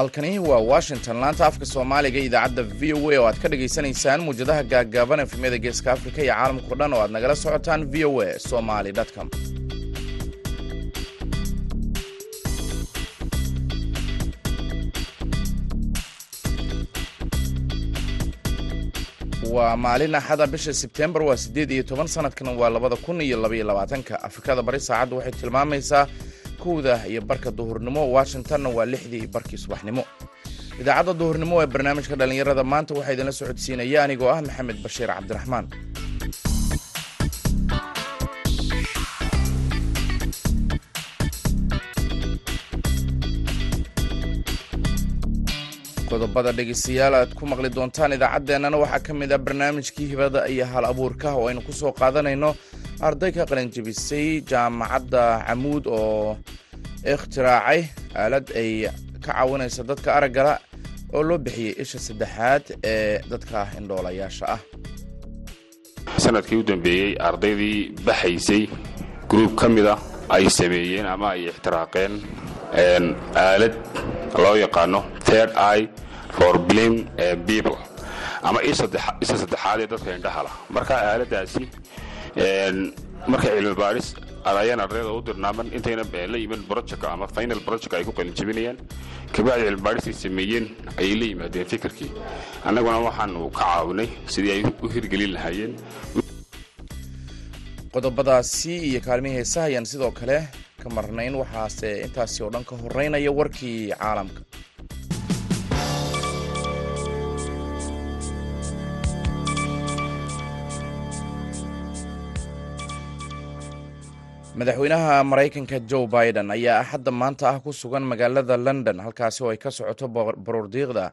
halkani waa washington. Laanta afka soomaaliga idaacadda v o a oo aad ka dhagaysanaysaan muwjadaha gaaggaaban efemyada geeska afrika iyo caalamkao dhan oo aad nagala socotaan v o a somali com. Waa maalin axada bisha sebtembar waa siddeed iyo toban sanadkan waa labada kun iyo labaiyo labaatanka. Afrikada bari saacaddu waxay tilmaamaysaa kowda iyo barka duhurnimo washingtonna waa lixdii barkii subaxnimo. Idaacadda duhurnimo ee barnaamijka dhallinyarada maanta waxaa idinla socodsiinaya anigoo ah maxamed bashiir cabdiraxmaan. Qodobada dhegeystayaal aad ku maqli doontaan idaacaddeenana waxaa ka mid ah barnaamijkii hibada iyo hal abuurka oo aynu ku soo qaadanayno arday ka qalinjabisay jaamacadda camuud oo ikhtiraacay aalad ay ka caawinaysa dadka araggala oo loo bixiyey isha saddexaad ee dadka indhoolayaasha ah. Sanadkii u dambeeyey ardaydii baxaysay gruub ka mida ay sameeyeen ama ay ixtiraaqeen aalad loo yaqaano third eye for blim people. Ama isha saddexaad ee dadka indhahala marka aaladaasi markay cilmi baaris ayaan ardayda u dirnaaman intayna la yimin project ama final project ay ku qalinjabinayaan kabacdi cilmi baarisay sameeyeen ayay la yimaadeen fikirkii. Annaguna waxaanu ka caawinay sidii ay u hirgelin lahaayeen. Qodobadaasi iyo kaalmihii heesaha ayaan sidoo kale ka marnayn. Waxaase intaasi oo dhan ka horeynaya warkii caalamka madaxweynaha maraykanka joe biden ayaa axadda maanta ah ku sugan magaalada london halkaasi oo ay ka socoto baroordiiqda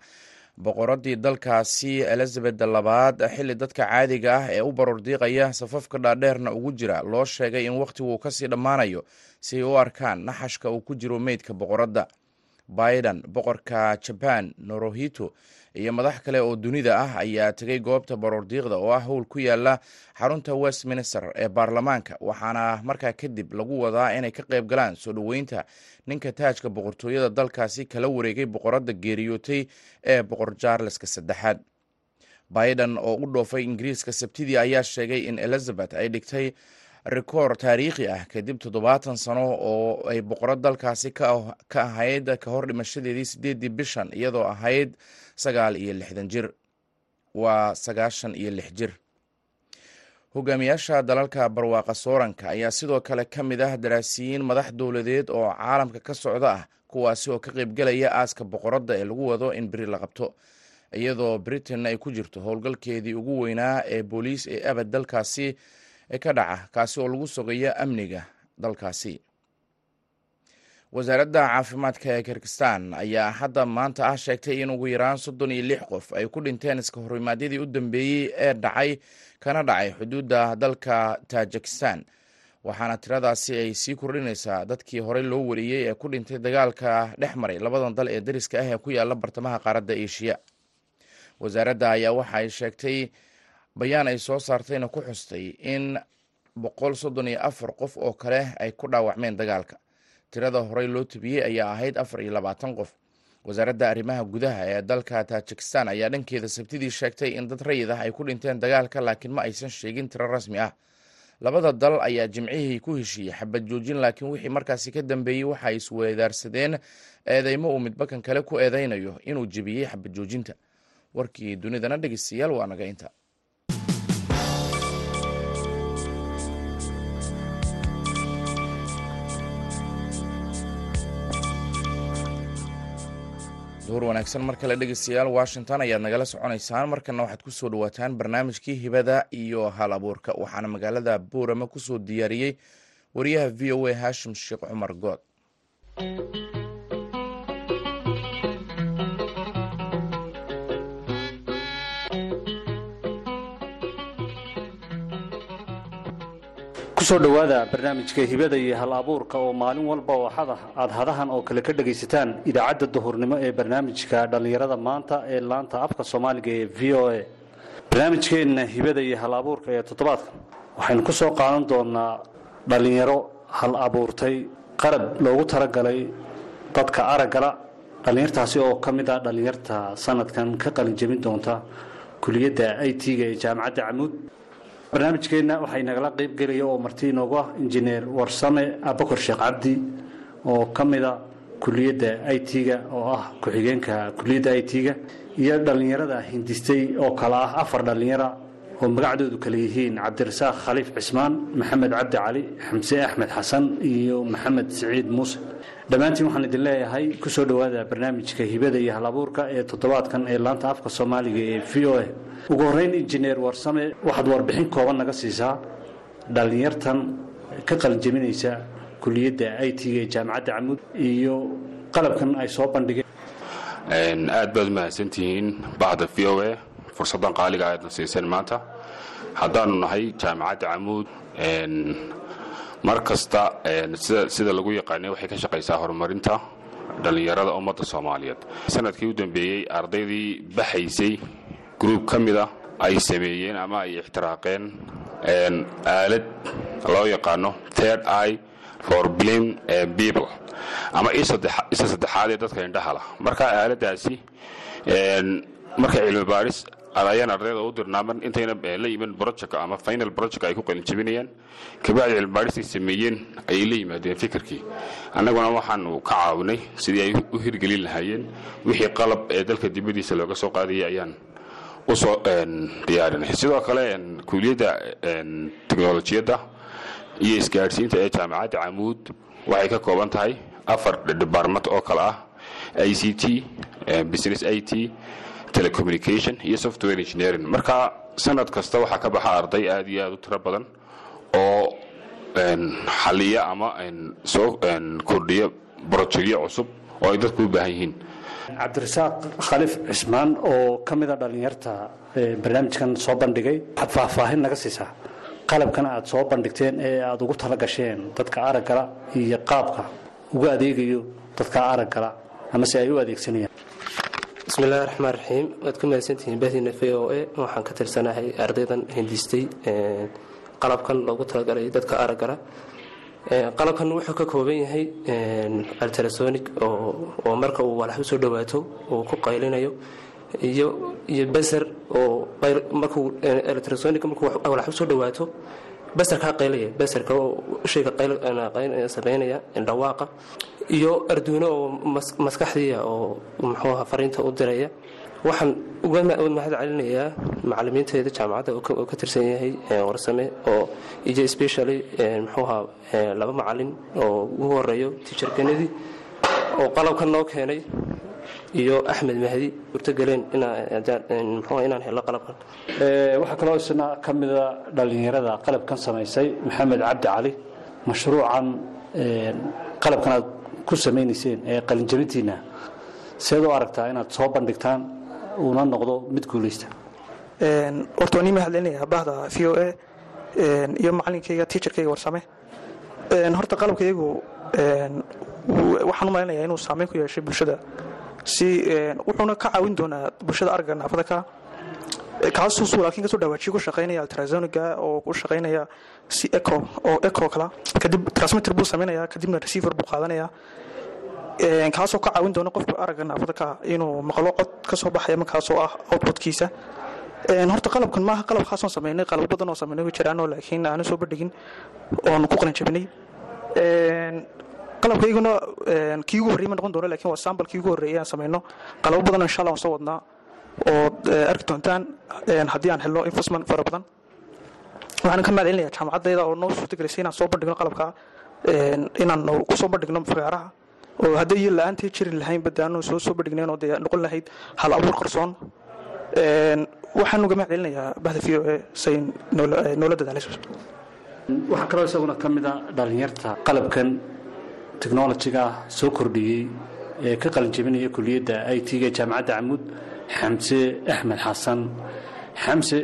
boqoradii dalkaasi elizabeth labaad xilli dadka caadiga ah ee u baroordiiqaya safafka dhaadheerna ugu jira loo sheegay in wakhtigu uu ka sii dhammaanayo si ay u arkaan naxashka uu ku jiro meydka boqoradda. Biden boqorka jaban norohito iyo madax kale oo dunida ah ayaa tegay goobta baroordiiqda oo ah howl ku yaalla xarunta westminster ee baarlamaanka waxaana markaa kadib lagu wadaa inay ka qayb galaan soo dhoweynta ninka taajka boqortooyada dalkaasi kala wareegay boqoradda geeriyootay ee boqor jaarleska saddexaad. Biden oo u dhoofay ingiriiska sabtidii ayaa sheegay in elizabeth ay dhigtay rikoor taariikhi ah kadib toddobaatan sano oo ay boqorad dalkaasi ka ahayd ka hor dhimashadeedii sideedii bishan iyadoo ahayd sagaal iyo lixdan jir. Waa sagaashan iyo lix jir. Hogaamiyaasha dalalka barwaaqa sooranka ayaa sidoo kale ka mid ah daraasiyiin madax dowladeed oo caalamka ka socda ah kuwaasi oo ka qaybgelaya aaska boqoradda ee lagu wado in beri la qabto. Iyadoo britain ay ku jirto howlgalkeedii ugu weynaa ee booliis ee abad dalkaasi ka dhaca kaasi oo lagu sogayo amniga dalkaasi wasaaradda caafimaadka ee kirgistan ayaa hadda maanta ah sheegtay in ugu yaraan soddon iyo lix qof ay ku dhinteen iska horimaadyadii u dambeeyey ee dhacay kana dhacay xuduudda dalka tajikistan. Waxaana tiradaasi ay sii kordhinaysaa dadkii horey loo wariyey ee ku dhintay dagaalka dhex maray labadan dal ee dariska ah ee ku yaalla bartamaha qaaradda eshiya wasaaradda ayaa waxa ay sheegtay bayaan ay soo saartayna ku xustay in boqol soddon iyo afar qof oo kale ay ku dhaawacmeen dagaalka tirada horey loo tebiyey ayaa ahayd afar iyo labaatan qof. Wasaaradda arrimaha gudaha ee dalka tajikistan ayaa dhankeeda sabtidii sheegtay in dad rayid ah ay ku dhinteen dagaalka laakiin ma aysan sheegin tiro rasmi ah. Labada dal ayaa jimcihii ku heshiiyey xabad joojin laakiin wixii markaasi ka dambeeyey waxa ay isweedaarsadeen eedeymo uu midbakan kale ku eedeynayo inuu jebiyey xabad joojinta. Warkii dunidana dhegeystayaal waa naga inta duhur wanaagsan mar kale dhegeystayaal washington ayaad nagala soconaysaan. Markana waxaad ku soo dhawaataan barnaamijkii hibada iyo hal abuurka. Waxaana magaalada boorama ku soo diyaariyey wariyaha v o a hashim sheekh cumar good ku soo dhowaada barnaamijka hibada iyo hal abuurka oo maalin walba oo aad hadahan oo kale ka dhagaysataan idaacadda duhurnimo ee barnaamijka dhallinyarada maanta ee laanta afka soomaaliga ee v o a. Barnaamijkeenna hibada iyo hal abuurka ee toddobaadkan waxaynu ku soo qaadan doonaa dhallinyaro hal abuurtay qarab loogu talagalay dadka araggala dhallinyartaasi oo ka mid ah dhallinyarta sanadkan ka qalinjabin doonta kuliyadda i t-ga ee jaamacadda camuud barnaamijkeenna waxay nagala qeyb gelaya oo marti inoogu ah injineer warsame abakor sheekh cabdi oo ka mida kuliyadda i t-ga oo ah ku-xigeenka kuliyadda i t-ga iyo dhallinyarada hindistay oo kale ah afar dhallinyara oo magacdoodu kale yihiin cabdirasaaq khaliif cismaan maxamed cabdi cali xamse axmed xasan iyo maxamed siciid muuse. Dhammaantiin waxaan idin leeyahay ku soo dhowaada barnaamijka hibada iyo halabuurka ee toddobaadkan ee laanta afka soomaaliga ee v o a. Ugu horreyn injineer warsame waxaad warbixin kooban naga siisaa. Dhallinyartan ka qalinjabinaysa kuliyadda i t-ga ee jaamacadda camuud iyo qalabkan ay soo bandhigeen. Aad baad umahadsantihiin bacda v o a fursaddan qaaliga aadna siiseen maanta. Haddaanu nahay jaamacadda camuud mar kasta sida lagu yaqaanay waxay ka shaqaysaa horumarinta dhallinyarada ummadda soomaaliyeed. Sanadkii u dambeeyey ardaydii baxaysay gruub ka mida ay sameeyeen ama ay ixtiraaqeen aalad loo yaqaano third eye for blame people. Ama isa saddexaad ee dadka indhahala marka aaladaasi marka cilmi baaris ayaan ardayda u dirnaa intayna la yimin project ama final project ay ku qalinjabinayaan kabacdi cilmi baarisay sameeyeen ayay la yimaadeen fikirkii. Annaguna waxaanu ka caawinay sidii ay u hirgelin lahaayeen wixii qalab ee dalka dibadiisa looga soo qaadayay ayaan u soo diyaarinay. Sidoo kale kuuliyadda teknolojiyadda iyo isgaadhsiinta ee jaamacadda camuud waxay ka kooban tahay afar debartment oo kale ah. I c t business i t telecommunication iyo software engineering. Marka sanad kasta waxaa ka baxa arday aad iyo aad u tiro badan oo xaliya ama soo kordhiya brojectyo cusub oo ay dadku u baahan yihiin. Cabdirasaaq khaliif cismaan oo ka mida dhallinyarta barnaamijkan soo bandhigay waxaad faahfaahin naga siisaa. Qalabkan aad soo bandhigteen ee aada ugu tala gasheen dadka araggala iyo qaabka ugu adeegayo dadka araggala ama se ay u adeegsanayaan bismillahi raxmaan raxiim waad ku mahadsantihiin bahdiina v o a. Waxaan ka tirsanahay ardaydan hindistay qalabkan loogu talagalay dadka araggala qalabkan wuxuu ka kooban yahay altrasonic oo marka uu walax u soo dhawaato uu ku qaylinayo iyo baser oo markuu electrosonic markuu walax u soo dhawaato basarkaa qaylaya. Basarka oo shayga dhawaaqa iyo arduino oo maskaxdiia oo muxuu aha fariinta u diraya. Waxaan uga mahad celinayaa macalimiinteeda jaamacadda oo ka tirsan yahay warsame oo iyo specially muxuuha laba macalin oo ugu horeeyo kennedy oo qalabkan noo keenay iyo axmed mahdi urtogeleen mxua inaan helo qalabkan. Waxaa kaloo isna ka mida dhallinyarada qalabkan samaysay maxamed cabdi cali mashruucan qalabkan aad ku samaynayseen ee qalinjabintiina. Seed u aragtaa inaad soo bandhigtaan uuna noqdo mid guulaysta. Horta waan ii mahad celinayaa bahda v o a iyo macalinkayga tiijarkayga warsame horta qalabkaygu waxaan u malaynayaa inuu saameyn ku yeeshay bulshada. Si wuxuuna ka caawin doonaa bulshada aragga naafada ka. Kaasuu laakiin ka soo dhawaajiyo ku shaqaynaya altrasoniga oo ku shaqaynaya si eco oo eco kala. Kadib transmitter buu samaynaya kadibna receiver buu qaadanaya. Kaasoo ka caawin doona qofka aragga naafada ka inuu maqlo cod ka soo baxaya markaasoo ah outputkiisa. Horta qalabkan maaha qalab khaasoon samaynay qalabo badan oo samaynay way jiraanoo laakiin aanu soo bandhigin oonu ku qalin jabinay qalabkayguna kii ugu horreeyay ma noqon doono laakiin waa sambal kii ugu horreeyay aan samayno qalabo badan insha allah waan soo wadnaa oo arki doontaan haddii aan helno investment fara badan waxaan ka mahad celinaya jaamacaddayda oo noo suurtagelisay inaan soo bandhigno qalabka inaan ku soo bandhigno fagaaraha. Oo hadday iyo la'aantii jiri lahayn badaanu soo soo bandhignayn oo dee noqon lahayd hal abuur qarsoon waxaan uga mahad celinayaa bahda v o a say noola dadaalayso waxaa kaloo isaguna ka mid a dhallinyarta qalabkan technolojiga soo kordhiyey ee ka qalinjabinaya kuliyadda i t-ga jaamacadda camuud xamse axmed xasan xamse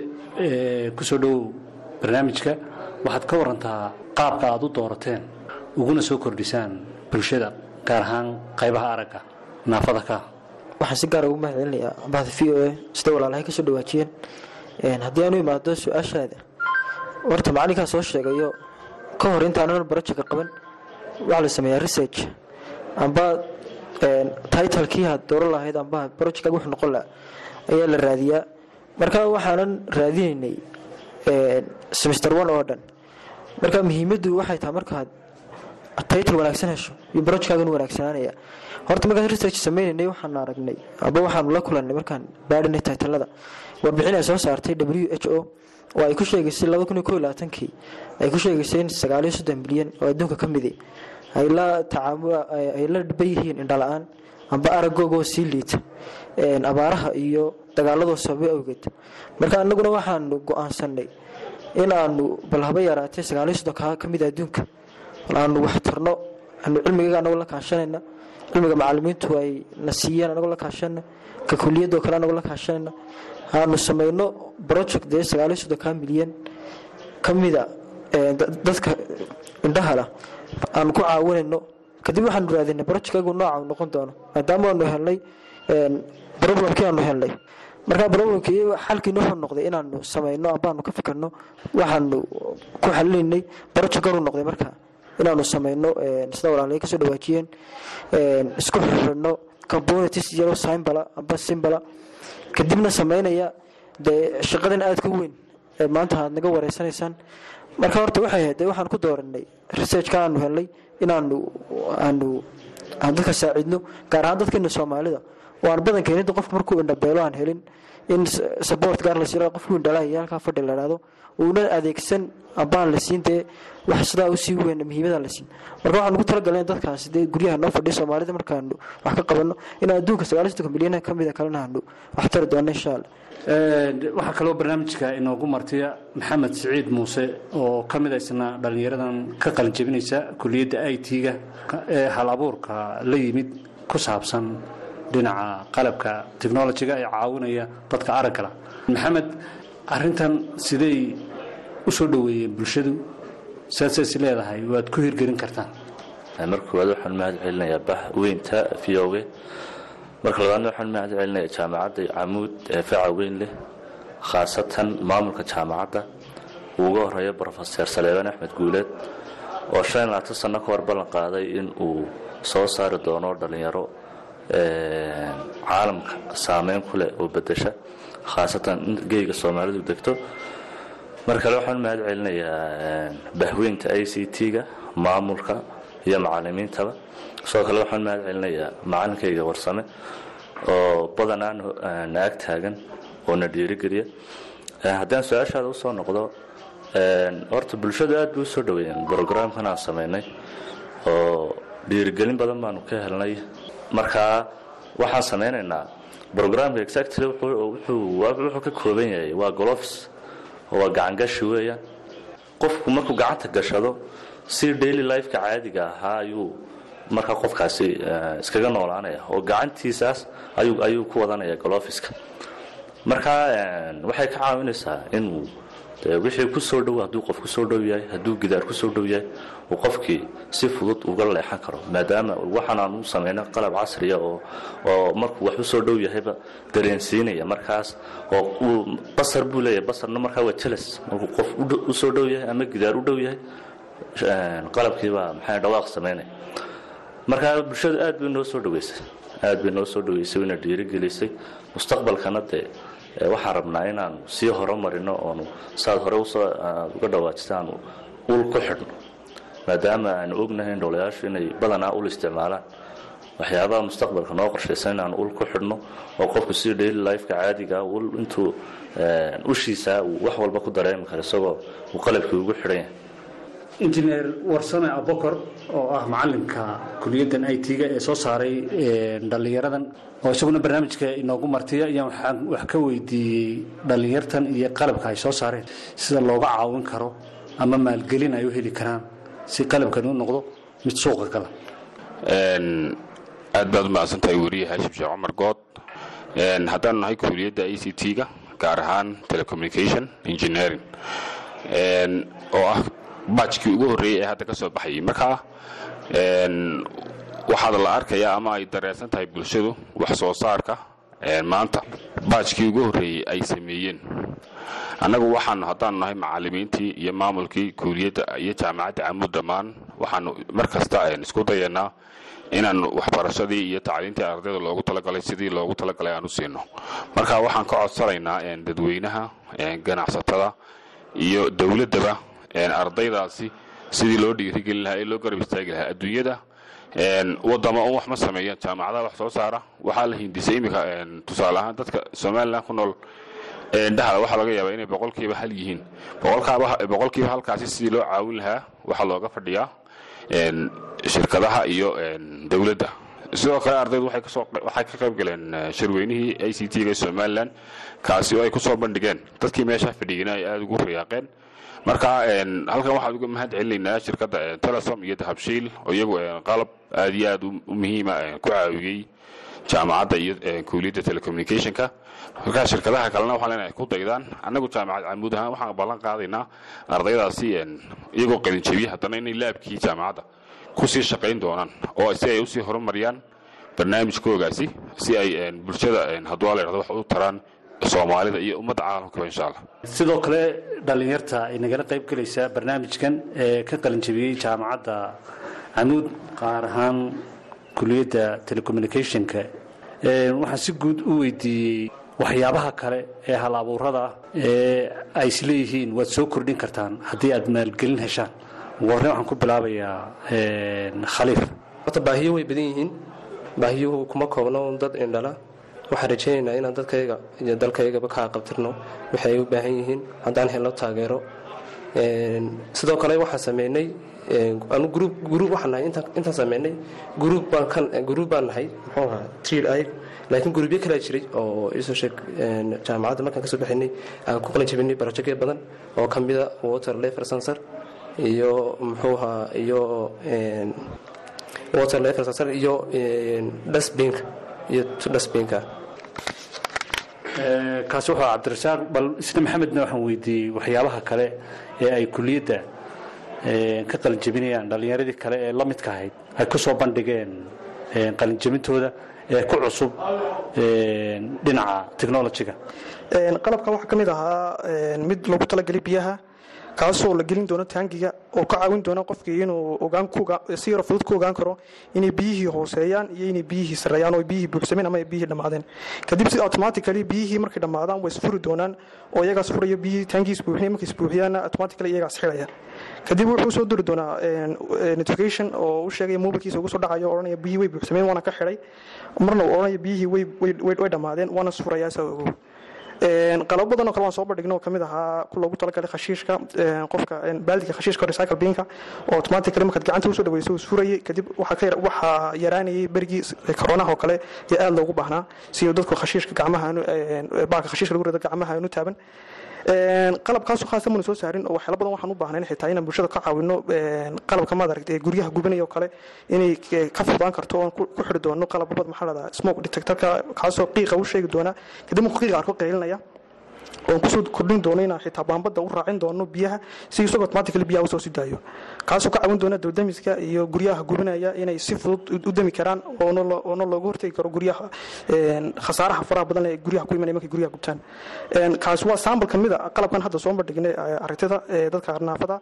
ku dhowow barnaamijka waxaad ka warantaa qaabka aad u doorateen uguna soo kordhisaan bulshada gaar ahaan qaybaha aragga naafada ka waxaan si gaara ugu mahad celinayaa bahda v o a. Sida walaalahay ka soo dhawaajiyeen? Haddii aanu imaado su'aashaada horta macalinkaa soo sheegayo ka hor intaanan barojeka qaban waxaa la sameeyaa research. Amba titlekii dooran lahayd amba projectkaaga wuxuu noqon laha ayaa la raadiyaa. Marka waxaanan raadinaynay semester one oo dhan. Marka muhiimaddu waxay tahay markaad title wanaagsan hesho iyo projectkaagan wanaagsanaanaya horta markaan research sameynaynay waxaan aragnay aba waxaanu la kulannay markaan baadhinay titlada warbixin ay soo saartay w h o oo ay ku sheegaysay labaatankii ay ku sheegaysay in bilyan oo adduunka ka midi tacaamu ay la dhiban yihiin indhala-aan amba aragoogoo sii liita abaaraha iyo dagaaladoo sababay awgeed marka anaguna waxaanu go'aansanay in aanu bal haba yaraatay sagaaliyo soddonka ka mid adduunka. Bal aanu wax tarno aanu cilmigaga anagoo la kaashanayna. Cilmiga macalimiintu ay na siiyeen anagoo la kaashanayna. Ka kuliyadoo kale anagoo la kaashanayna. Aanu samayno project dee sagaaliyo soddonka milyan. Ka mida dadka indhahala aanu ku caawinayno. Kadib waxaanu raadinay projectkagu nooca noqon doono maadaama aanu helnay problemkii aanu helnay? Markaa problemkii xalkiina wuxuu noqday inaanu samayno ambaanu ka fikirno waxaanu ku xalinaynay uu noqday markaa inaanu samayno sida walaalay ka soo dhawaajiyeen isku yaro simbala amba simbala kadibna samaynaya dee shaqadan aadka weyn ee maanta aad naga wareysanaysaan. Marka horta waxay ahayd dee waxaan ku dooranay researchka aanu helnay inaanu aanu aan dadka saacidno gaar ahaan dadkeena soomaalida oo aan badankeeni qofku markuu indhabeelo aan helin in support gaar la siira qofku indhalahaya halkaa fadhi la dhahdo uuna adeegsan ambaan la siin dee wax sidaa u sii weyn muhiimada la siin. Marka waxaan ugu talagaleen dadkaasi dee guryaha noo fadhiya soomaalida markaanu wax ka qabanno inaan adduunka sagaal soddonka milyan ka mida kalena aanu wax doono insha allah. Waxaa kaloo barnaamijka inoogu martiya maxamed siciid muuse oo ka mid isna dhallinyaradan ka qalinjabinaysa kuliyadda i t-ga ee hal abuurka la yimid ku saabsan dhinaca qalabka technolojiga ee caawinaya dadka araggala maxamed arintan siday u soo dhoweeyeen bulshadu saasay is leedahay waad ku hirgelin kartaan? Marka koowaad waxaan mahad celinayaa bah weynta v o g. Marka labaadna waxaan mahad celinayaa jaamacadda camuud ee faca weyn leh khaasatan maamulka jaamacadda. Uu uga horreeya brofeser saleebaan axmed guuleed oo shan labaatan sanno ka hor ballan qaaday in uu soo saari doono dhallinyaro caalamka saameyn ku leh oo bedesha khaasatan in geyga soomaalidu degto. Mar kale waxaan mahad celinayaa bahweynta i c t-ga maamulka iyo macalimiintaba sidoo kale waxaan mahad celinayaa macalinkayga warsame oo badanaa na ag taagan oo na dhiirigeliya. Haddaan su'aashaada u soo noqdo horta bulshadu aad bay u soo dhaweeyeen brograamkan aan samaynay oo dhiirigelin badan baanu ka helnay markaa waxaan samaynaynaa brograamka exactly wuxuu ka kooban yahay. Waa golofs waa gacangashi weeyaan qofku markuu gacanta gashado si daily lifeka caadiga ahaa ayuu markaa qofkaasi iskaga noolaanaya. Oo gacantiisaas ayuu ku wadanaya golofiska markaa waxay ka caawinaysaa inuu wixii ku soo dhow hadduu qof ku soo dhow yahay gidaar ku soo dhow uu qofkii si fudud uga leexan karo. Maadaama waxaan aan u samayna qalab casriya oo oo markuu wax u soo dhow dareensiinaya markaas oo basar buu leeyahay basarna markaa waa jelas markuu qof u soo dhow ama gidaar u dhow yahay qalabkiibaa maxaa dhawaaq samaynaya markaa bulshadu aad bay noo soo dhaweysay aad bay noo soo dhaweysay wayna dhiirigelisay. Mustaqbalkana dee waxaan rabnaa inaanu sii horumarino oonu saad hore u soo uga dhawaajisa aanu ul ku xidhno. Maadaama aanu ognahay indhoolayaashu inay badanaa ul isticmaalaan. Waxyaabaha mustaqbalka noo qorshaysan inaanu ul ku xidhno oo qofku si daily lifeka caadiga ul intuu ushiisa uu wax walba ku dareemi karo isagoo qalabkii ugu xidhan yahay injineer warsame abokor oo ah macalinka kuliyaddan i t-ga ee soo saaray dhallinyaradan oo isaguna barnaamijka inoogu martiya. Ayaan wax ka weydiiyey dhallinyartan iyo qalabka ay soo saareen sida looga caawin karo ama maalgelin ay u heli karaan si qalabkan u noqdo mid suuqa gala aad baad u mahadsantahay weriye haashim sheekh cumar good haddaanu nahay kuliyadda i c t-ga gaar ahaan telecommunication engineering. Oo ah baajkii ugu horreeyey ee hadda ka soo baxayay markaa waxaad la arkayaa ama ay dareersan tahay bulshadu wax soo saarka maanta baajkii ugu horreeyey ay sameeyeen. Annagu waxaanu haddaanu nahay macallimiintii iyo maamulkii kuuliyadda iyo jaamacadda camuud dhammaan waxaanu mar isku dayanaa inaanu waxbarashadii iyo tacliintii ardayda loogu talagalay sidii loogu talagalay aan siino. Marka waxaan ka codsanaynaa dadweynaha ganacsatada iyo dowladdaba ardaydaasi sidii loo dhiirigelin lahaa ee loo garab istaagi lahaa adduunyada. Wadama un wax ma sameeyaan jaamacadaha wax soo saara. Waxaa la hindisay iminka tusaale ahaan dadka somalilan ku nool. Dhahda waxaa laga yaabaa inay boqolkiiba hal yihiin. Boqolkiiba halkaasi sidii loo caawin lahaa waxaa looga fadhiyaa shirkadaha iyo dowladda. Sidoo kale ardaydu waxay ka qayb galeen shirweynihii a c t ga somalilan kaasi oo ay ku bandhigeen. Dadkii meesha fadhiyeyna ay aada ugu riyaaqeen marka halkan waxaan uga mahad celinaynaa shirkadda telesom iyo dahabshiil oo iyagu qalab aad iyo aad muhiima ku caawiyey jaamacadda iyo kuuliyadda telecommunicationka. Markaa shirkadaha kalena waxaa leenahay ku daydaan annagu jaamacad camuud ahaan waxaan ballan qaadaynaa ardaydaasi iyagoo qalinjabiye haddana inay laabkii jaamacadda ku shaqayn doonaan oo si ay u sii horumariyaan barnaamijkoogaasi si ay bulshada hadduu la yhahdo wax u taraan soomaalida iyo ummadda caalamkaba insha allah sidoo kale dhallinyarta ay nagala qayb gelaysaa barnaamijkan ee ka qalinjabiyey jaamacadda camuud qaar ahaan kuliyadda telecommunicationka. Waxaan si guud u weydiiyey waxyaabaha kale ee hal abuurada ee ay isleeyihiin waad soo kordhin kartaan haddii aad maalgelin heshaan. Warne waxaan ku bilaabayaa khaliif. Horta baahiyo way badan yihiin. Baahiyuhu kuma koobno dad indhala waxaan rajaynaynaa inaan dadkayga iyo dalkaygaba ka aqabtirno waxay ay u baahan yihiin haddaan helno taageero. Sidoo kale waxaan sameynay intaan sameynay gruub baan nahay. Ayg laakiin gruubyo kalaa jiray oo isoo sheeg jaamacadda markaan ka soo bixinay aan ku qalin jabinay barojekyo badan oo ka mida water lever sensor iyo muxuu ahaa iyo water lever sensor iyo dustbinka kaasi wuxuu cabdirasaaq bal isna maxamedna waxaan weydiiyey waxyaabaha kale ee ay kuliyadda ka qalinjabinayaan dhallinyaradii kale ee la midka ahayd ay ku soo bandhigeen qalinjabintooda ee ku cusub dhinaca technolojiga qalabka waxaa ka mid ahaa mid loogu talagelay biyaha kaasoo la gelin doono taangiga oo ka caawin doona qofkii inuu si yaro fudud ku ogaan karo inay biyihii hooseeyaan iyo inay biyihii sareeyaan oo biyihii buuxsameen ama ay biyihii dhammaadeen kadib si automatically biyihii markay dhammaadaan way isfuri doonaan oo iyagaas furayo biyihii taangiis buuxinay markay isbuuxiyaana automatically iyagaas xiraya kadib wuxuu soo diri doonaa notification oo u sheegaya mobilkiisa ugu soo dhacayo odhanaya biyihii way buuxsameen waana ka xidhay marna uu biyihii way dhammaadeen waana sfurayaa ogow qalabo badan oo kale waan soo bandhigno oo ahaa ku loogu talagalay khashiishka qofka baaldiga khashiishka recycle binka. Oo automatically markaad gacanta u soo dhaweyso isfurayay kadib waxaa yaraanayay berigii koronaha oo kale ee aada loogu baahnaa. Si dadku khashiishka gacmaha baalka khashiishka lagu rida gacmaha aanu taaban qalabkaasoo khaasa mana soo saarin oo waxyaala badan waxaan u baahnayn xitaa inaan bulshada ka caawino qalabka maad aragtay guryaha gubanaya oo kale inay ka fududaan karto oon ku xidhi doono qalababad maxaa lahdaa smoke detectorka kaasoo qiiqa u sheegi doona. Kadib markuu qiiqa arko qaylinaya oon ku soo kordhin doono inaan xitaa baambada u raacin doono biyaha si isagoo automatically biyaha u soo sii daayo. Kaasoo ka caawin doona dawdamiska iyo guryaha gubinaya inay si fudud u karaan oona looga hortegi karo guryaha khasaaraha faraha badan ee guryaha ku imanaya markay guryaha gubtaan. Kaasi waa sample ka mid qalabkan hadda soo bandhignay aragtida dadka naafada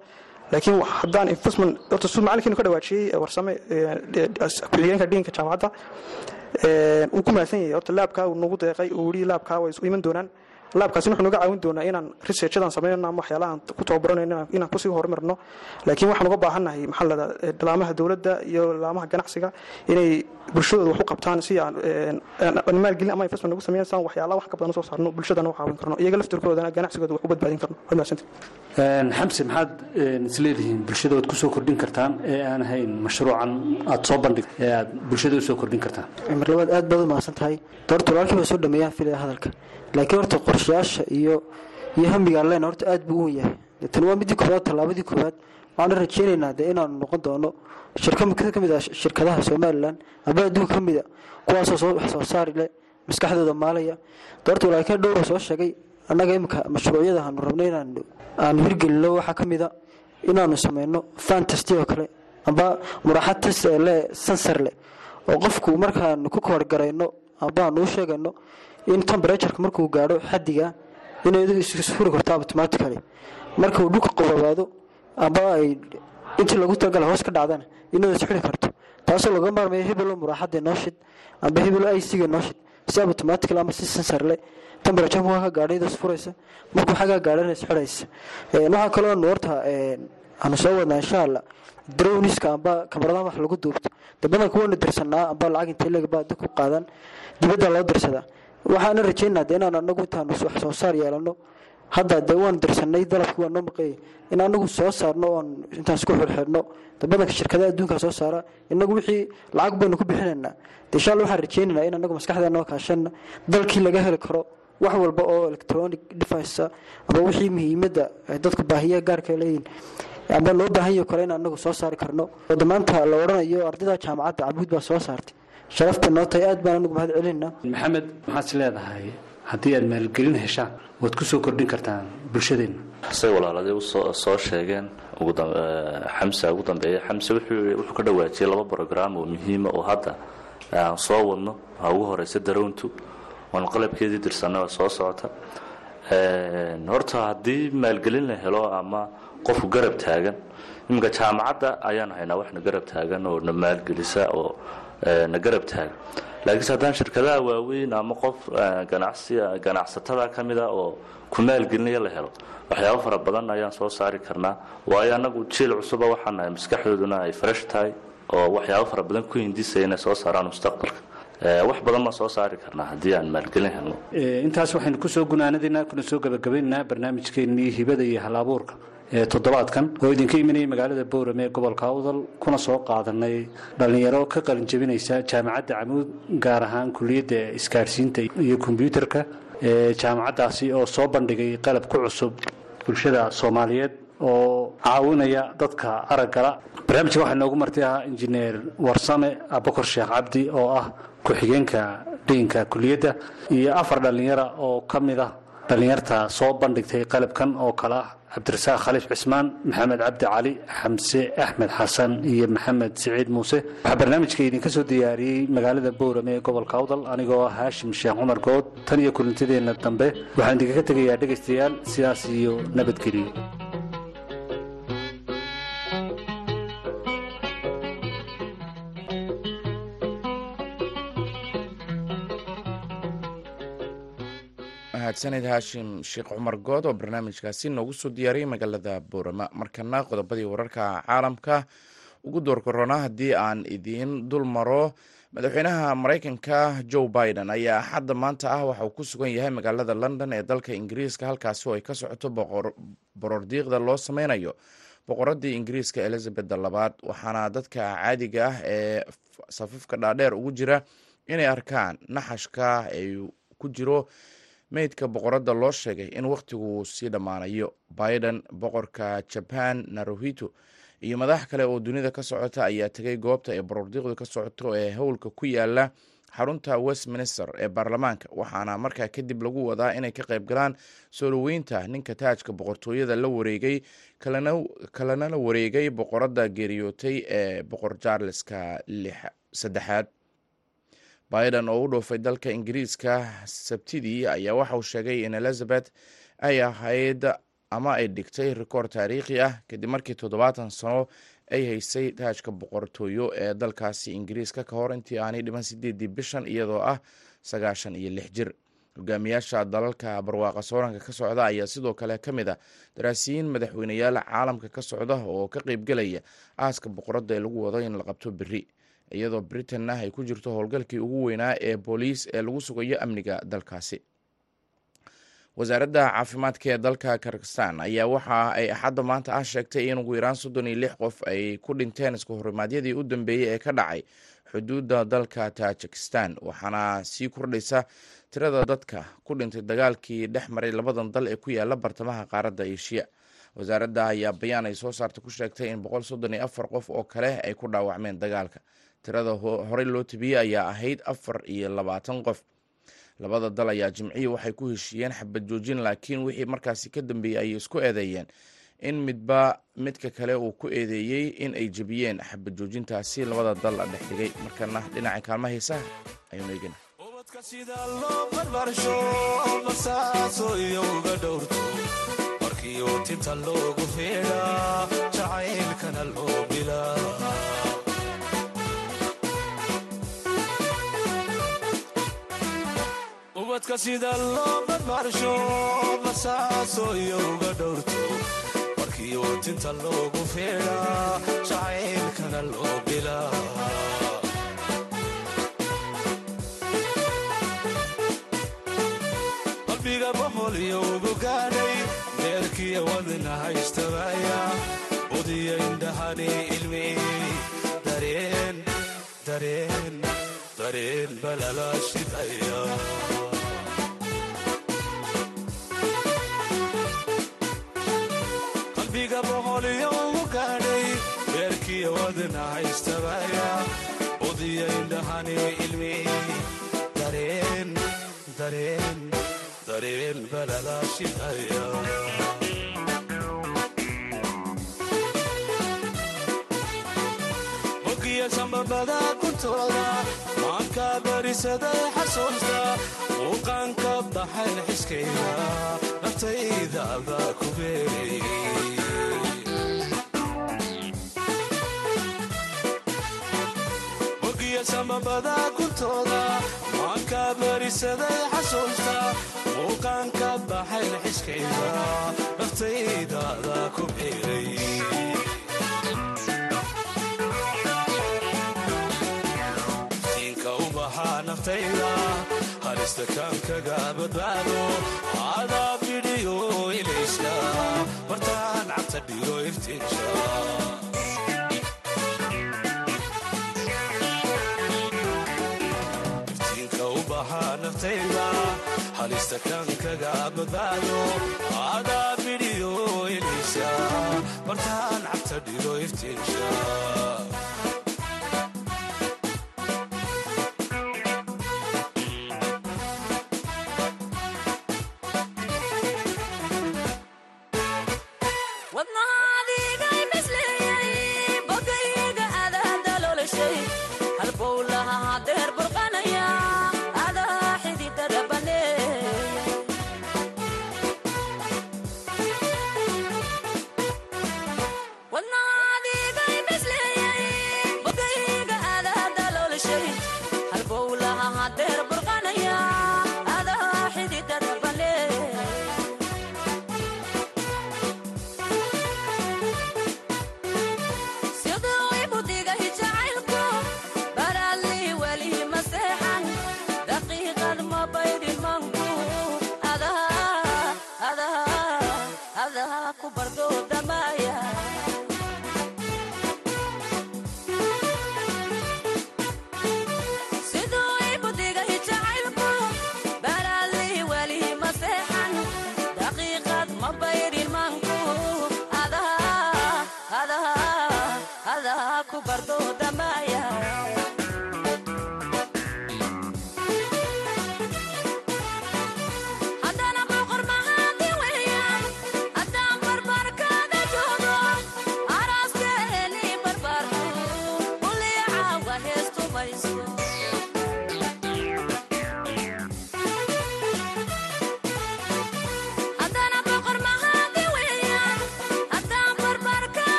laakiin haddaan investment horta macalinkeenu ka dhawaajiyey warsame ku-xigeenka dhiinka jaamacadda uu ku mahadsan yahay horta laabkaa uu nagu deeqay uu yidhi laabkaa way isu iman doonaan laabkaasina wuxuu naga caawin doonaa inaan researchadan sameynno ama waxyaalahan ku tababaranayno inaan ku sii horumarno laakiin waxaan uga baahannahay maxaa la dhahdaa laamaha dowladda iyo laamaha ganacsiga inay bulshadooda wax u qabtaan si aan maalgelin ama investment nagu sameeyaan saan waxyaalaha wax ka badan soo saarno bulshadana u caawin karno iyaga laftirkoodana ganacsigooda wax u badbaadin karno. Waad mahadsantihi xamse maxaad isleedihiin bulshada waad ku soo kordhin kartaan? Ee aan ahayn mashruucan aad soo bandhig ee aad bulshada u soo kordhin kartaan. Mar labaad aad baad u mahadsan tahay doorta walaalkii baa soo dhameeyaan filaya hadalka laakiin horta qorshayaasha iyo iyo hamigaan leena horta aad buu u yahay. Tan waa midii koowaad tallaabadii koowaad waxaana rajeynaynaa dee inaanu noqon doono shirka ka mid ah shirkadaha somalilan aba adduunka ka mida kuwaasoo soo wax soo saari leh maskaxdooda maalaya. Doorta walaalkeen dhowra soo sheegay annaga imika mashruucyada aanu rabno inaanu aanu hirgelino waxaa ka mida inaanu sameyno fantasti oo kale amba muraaxad ee le sansar leh oo qofku markaanu ku koorgarayno amba aanu u sheegayno in tembratureka markuu gaadho xadiga inay karto automatically. Marka uu dhulka qobabaado amba ay intii lagu talagala hoos ka dhacdana inuu isxiri karto. Taasoo laga maarmaya hebelo muraaxada nooshid amba hebelo iciga nooshid si automatically ama si sensor leh temperature markaa ka gaadho iyadoo isfuraysa markuu xagaa gaadhana isxiraysa waxaa kaloo nu horta aanu soo wadnaa insha allah drowniska amba kamaradaha wax lagu duubto. Dabadanka waanu dirsanaa amba lacag intay legba dad ku qaadan dibadda loo dirsadaa waxaana rajaynaa de inaan anagu intaanu wax soo saar yeelano hadda dee waan dirsanay dalabkii waa noo maqeeyay in anagu soo saarno oon intaan isku xirxidhno dabadanka shirkadaha adduunka soo saara inagu wixii lacag baynu ku bixinaynaa de insha alla waxaan rajaynaynaa in anagu maskaxdeena kaashana dalkii laga heli karo wax walba oo electronic device aba wixii muhiimadda dadku baahiya gaarka leeyihiin amba loo baahan yaho kale in anagu soo saari karno. Oo damaanta la odhanayo ardayda jaamacadda cabuud baa soo saartay sharafta noo tahay aad baan anagu mahad celinaa maxamed maxaad is leedahay? Haddii aad maalgelin heshaan waad ku soo kordhin kartaan bulshadeenna say walaaladii soo sheegeen xamsa ugu dambeeya xamse wuxuu ka dhawaajiyey laba brograam oo muhiima oo hadda aan soo wadno ha ugu horeysa darowntu oon qalabkeedii dirsanay oo soo socota. Horta haddii maalgelin la helo ama qofku garab taagan iminka jaamacadda ayaan haynaa wax na garab taagan oo na maalgelisa oo na garab taagan laakiinse haddaan shirkadaha waaweyn ama qof ganacsatada ka mida oo ku maalgelinaya la helo waxyaabo fara badan ayaan soo saari karnaa waayo annagu jiil cusuba waxaan nahay maskaxdooduna ay fresh tahay oo waxyaabo fara badan ku hindisaya inay soo saaraan mustaqbalka wax badan baan soo saari karnaa haddii aan maalgelin helno intaas waxaynu ku soo gunaanadaynaa kuna soo gabagabaynaynaa barnaamijkeennii hibada iyo hal abuurka toddobaadkan. Oo idinka imanayay magaalada boorame ee gobolka awdal kuna soo qaadanay dhallinyaro ka qalinjabinaysa jaamacadda camuud gaar ahaan kuliyadda isgaadhsiinta iyo kombyuutarka ee jaamacaddaasi oo soo bandhigay qalab ku cusub bulshada soomaaliyeed oo caawinaya dadka araggala barnaamijka waxaa noogu marti ahaa injineer warsame abukar sheekh cabdi oo ah ku-xigeenka dhiinka kuliyadda iyo afar dhallinyara oo ka mid ah dhallinyarta soo bandhigtay qalabkan oo kale ah cabdirasaaq khaliif cismaan maxamed cabdi cali xamse axmed xasan iyo maxamed siciid muuse waxaa barnaamijka idinka soo diyaariyey magaalada boorame ee gobolka awdal. Anigoo ah haashim sheekh cumar good tan iyo kulintadeenna dambe waxaan idinkaga tegayaa dhegaystayaal sidaas iyo nabadgeliyo mahadsanid haashim sheekh cumar good oo barnaamijkaasi noogu soo diyaariyey magaalada boorama markana qodobadii wararka caalamka ugu door korona haddii aan idiin dul maro madaxweynaha maraykanka joe biden ayaa axadda maanta ah waxa uu ku sugan yahay magaalada london ee dalka ingiriiska halkaasi oo ay ka socoto borordiiqda loo sameynayo boqoradii ingiriiska elizabeth labaad. Waxaana dadka caadiga ah ee safafka dhaadheer ugu jira inay arkaan naxashka ay ku jiro meydka boqoradda loo sheegay in wakhtigu sii dhammaanayo. Biden boqorka jaban naruhito iyo madax kale oo dunida ka socota ayaa tegay goobta ay borordiiqdu ka socoto ee howlka ku yaalla xarunta westminster ee baarlamaanka. Waxaana markaa kadib lagu wadaa inay ka qayb galaan soo dhoweynta ninka taajka boqortooyada la wareegay kalena la wareegay boqoradda geeriyootay ee boqor charleska saddexaad biden oo u dhoofay dalka ingiriiska sabtidii ayaa waxa uu sheegay in elizabeth ay ahayd ama ay dhigtay rikoor taariikhi ah kadib markii toddobaatan sano ay haysay taajka boqortooyo ee dalkaasi ingiriiska ka hor intii aanay dhiman sideedii bishan iyadoo ah sagaashan iyo lix jir. Hogaamiyaasha dalalka barwaaqa sooranka ka socda ayaa sidoo kale ka mid a daraasiyiin madaxweyneyaal caalamka ka socda oo ka qeybgelaya aaska boqoradda ee lagu wado in la qabto beri iyadoo britain-na ay ku jirto howlgalkii ugu weynaa ee booliis ee lagu sugayo amniga dalkaasi. Wasaaradda caafimaadka ee dalka kirgistan ayaa waxa ay axadda maanta ah sheegtay in ugu yaraan soddon iyo lix qof ay ku dhinteen isku horimaadyadii u dambeeyey ee ka dhacay xuduudda dalka tajikistan waxaana sii kordhaysa tirada dadka ku dhintay dagaalkii dhex maray labadan dal ee ku yaalla bartamaha qaaradda eshiya wasaaradda ayaa bayaan ay soo saartay ku sheegtay in boqol soddon iyo afar qof oo kale ay ku dhaawacmeen dagaalka tirada horey loo tibiyey ayaa ahayd afar iyo labaatan qof. Labada dal ayaa jimcihii waxay ku heshiiyeen xabad joojin laakiin wixii markaasi ka dambeeyey ayay isku eedeeyeen. In midba midka kale uu ku eedeeyey in ay jebiyeen xabad joojintaasi labada dal la dhex dhigay. Markana dhinaca kaalmaha heesaha ayuunu eegana sida loo barbarsho basaaso iyo uga dhowrto. Markiiu tinta loogu feedhaa jacaylkana loo bilaa ubadka sida loo barbarsho basaaso iyo uga dhowrto. Markiiu tinta loogu feedhaa jacaylkana loo bilaa. Qalbiga boqol iyo ugu gaadhay deerkiya wadna haystabaya budiya indhahani ilmeeyey dareen dareen dareen balala shidaya haystabaya budiya indhahani ilmeeyey dareen dareen dareen balala shidaya ogiya sambabada kuntooda maanka barisaday xasuusta muuqaanka baxayn xiskayda naftayda baa ku beerayay ogiya sambabada kuntooda maanka barisaday xasuusta muuqaanka baxayn xiskayda naftaydaada ku baxaa naftayda halista kaankaga badbaado adaa bidhiyo ilayska martaan cabta dhigo halista kaankaga badbaado adaa bidhiyo ilaysa martaan cabta dhigo iftiinsha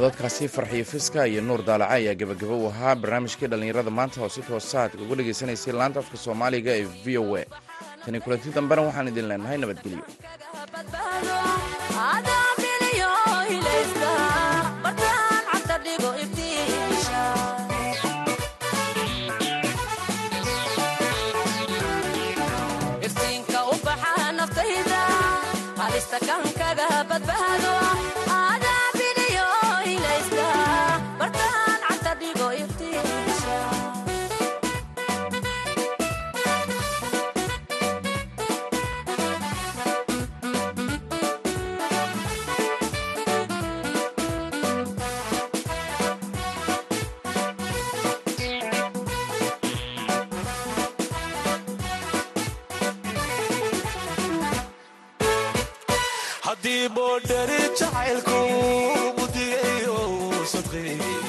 codadkaasi farxiyo fiska iyo nuur daalaca ayaa gebagabo u ahaa barnaamijkii dhallinyarada maanta oo si toosaad uga dhegaysanaysay laanta afka soomaaliga ee v o a. Tani kulanti dambena waxaan idin leenahay nabadgelyo